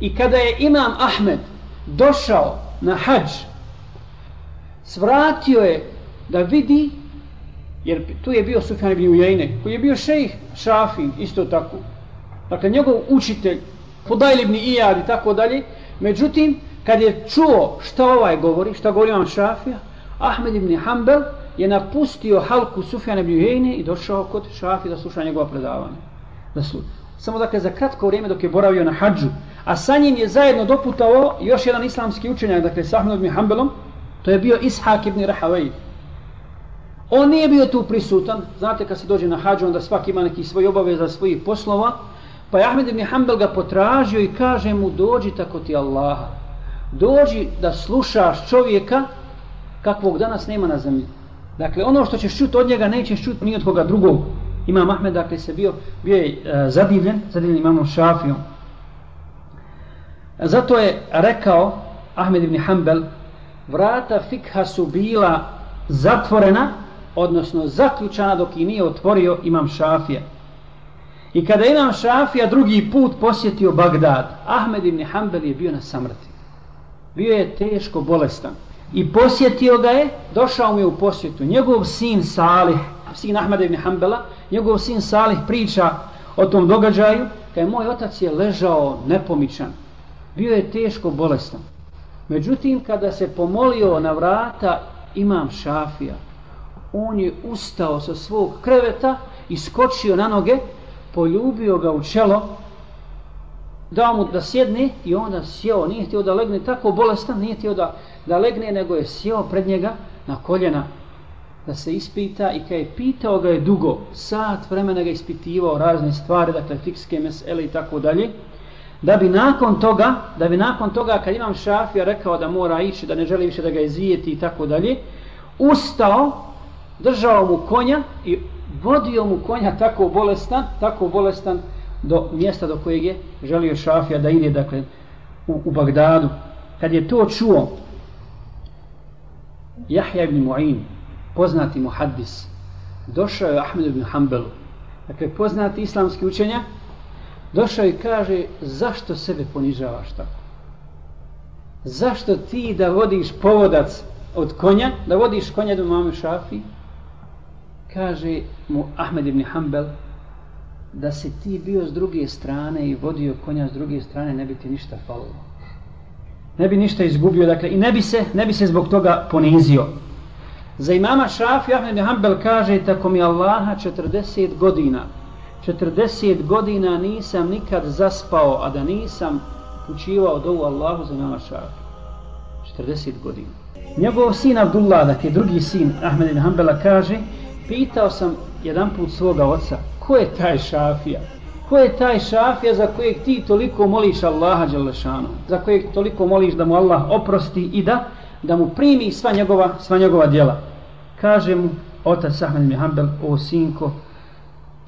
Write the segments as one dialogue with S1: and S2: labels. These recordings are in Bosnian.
S1: I kada je imam Ahmed došao na hađ, svratio je da vidi, jer tu je bio Sufjan ibn Ujajne, koji je bio šejh Šafi, isto tako. Dakle, njegov učitelj, Hudajl ibn Iyad i tako dalje. Međutim, kad je čuo šta ovaj govori, šta govori imam Šafija, Ahmed ibn Hanbel je napustio halku Sufjana ibn Ujajne i došao kod Šafija da sluša njegova predavanja. Da sluša. Samo dakle za kratko vrijeme dok je boravio na hađu. A sa njim je zajedno doputao još jedan islamski učenjak, dakle sa Ahmedom ibn Hanbelom, to je bio Ishak ibn Rahavej. On nije bio tu prisutan, znate kad se dođe na hađu, onda svak ima neki svoj obaveza svojih poslova, pa je Ahmed ibn Hanbel ga potražio i kaže mu dođi tako ti Allaha. Dođi da slušaš čovjeka kakvog danas nema na zemlji. Dakle, ono što ćeš čuti od njega, nećeš čuti ni od koga drugog. Imam Ahmed, dakle, se bio, bio je uh, zadivljen, zadivljen imamom Šafijom. Zato je rekao Ahmed ibn Hanbel, vrata fikha su bila zatvorena, odnosno zaključana dok i nije otvorio imam Šafija. I kada imam Šafija drugi put posjetio Bagdad, Ahmed ibn Hanbel je bio na samrti. Bio je teško bolestan. I posjetio ga je, došao mu je u posjetu. Njegov sin Salih, sin Ahmed ibn Hanbela, njegov sin Salih priča o tom događaju, kada je moj otac je ležao nepomičan. Bio je teško bolestan. Međutim, kada se pomolio na vrata imam Šafija, on je ustao sa svog kreveta iskočio na noge, poljubio ga u čelo, dao mu da sjedne i onda sjeo, nije htio da legne tako bolestan, nije htio da, da legne, nego je sjeo pred njega na koljena da se ispita i kada je pitao ga je dugo, sat vremena ga ispitivao razne stvari, dakle fikske mesele i tako dalje, da bi nakon toga, da bi nakon toga kad imam šafija rekao da mora ići, da ne želi više da ga izvijeti i tako dalje, ustao, držao mu konja i vodio mu konja tako bolestan, tako bolestan do mjesta do kojeg je želio šafija da ide, dakle, u, u Bagdadu. Kad je to čuo, Jahja ibn Mu'in, poznati muhaddis, došao je Ahmed ibn Hanbelu, dakle, poznati islamski učenjak, došao i kaže zašto sebe ponižavaš tako? Zašto ti da vodiš povodac od konja da vodiš konja do mame šafi? Kaže mu Ahmed ibn Hanbel da se ti bio s druge strane i vodio konja s druge strane ne bi ti ništa falilo. Ne bi ništa izgubio dakle i ne bi se, ne bi se zbog toga ponizio. Za imama šafi Ahmed ibn Hanbel kaže tako mi Allaha 40 godina 40 godina nisam nikad zaspao, a da nisam učivao dovu Allahu za nama šafi. 40 godina. Njegov sin Abdullah, dakle drugi sin Ahmed ibn Hanbala, kaže pitao sam jedan put svoga oca ko je taj šafija? Ko je taj šafija za kojeg ti toliko moliš Allaha Đalešanu? Za kojeg toliko moliš da mu Allah oprosti i da da mu primi sva njegova, sva njegova djela? Kaže mu otac Ahmed ibn Hanbal, o sinko,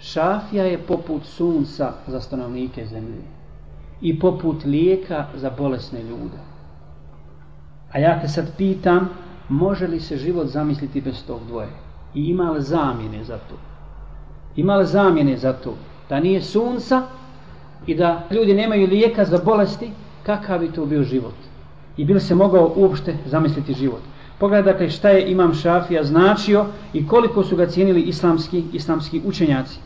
S1: Šafija je poput sunca za stanovnike zemlje i poput lijeka za bolesne ljude. A ja te sad pitam, može li se život zamisliti bez tog dvoje? I ima li zamjene za to? Ima li zamjene za to? Da nije sunca i da ljudi nemaju lijeka za bolesti, kakav bi to bio život? I bi se mogao uopšte zamisliti život? Pogledajte dakle šta je Imam Šafija značio i koliko su ga cijenili islamski, islamski učenjaci.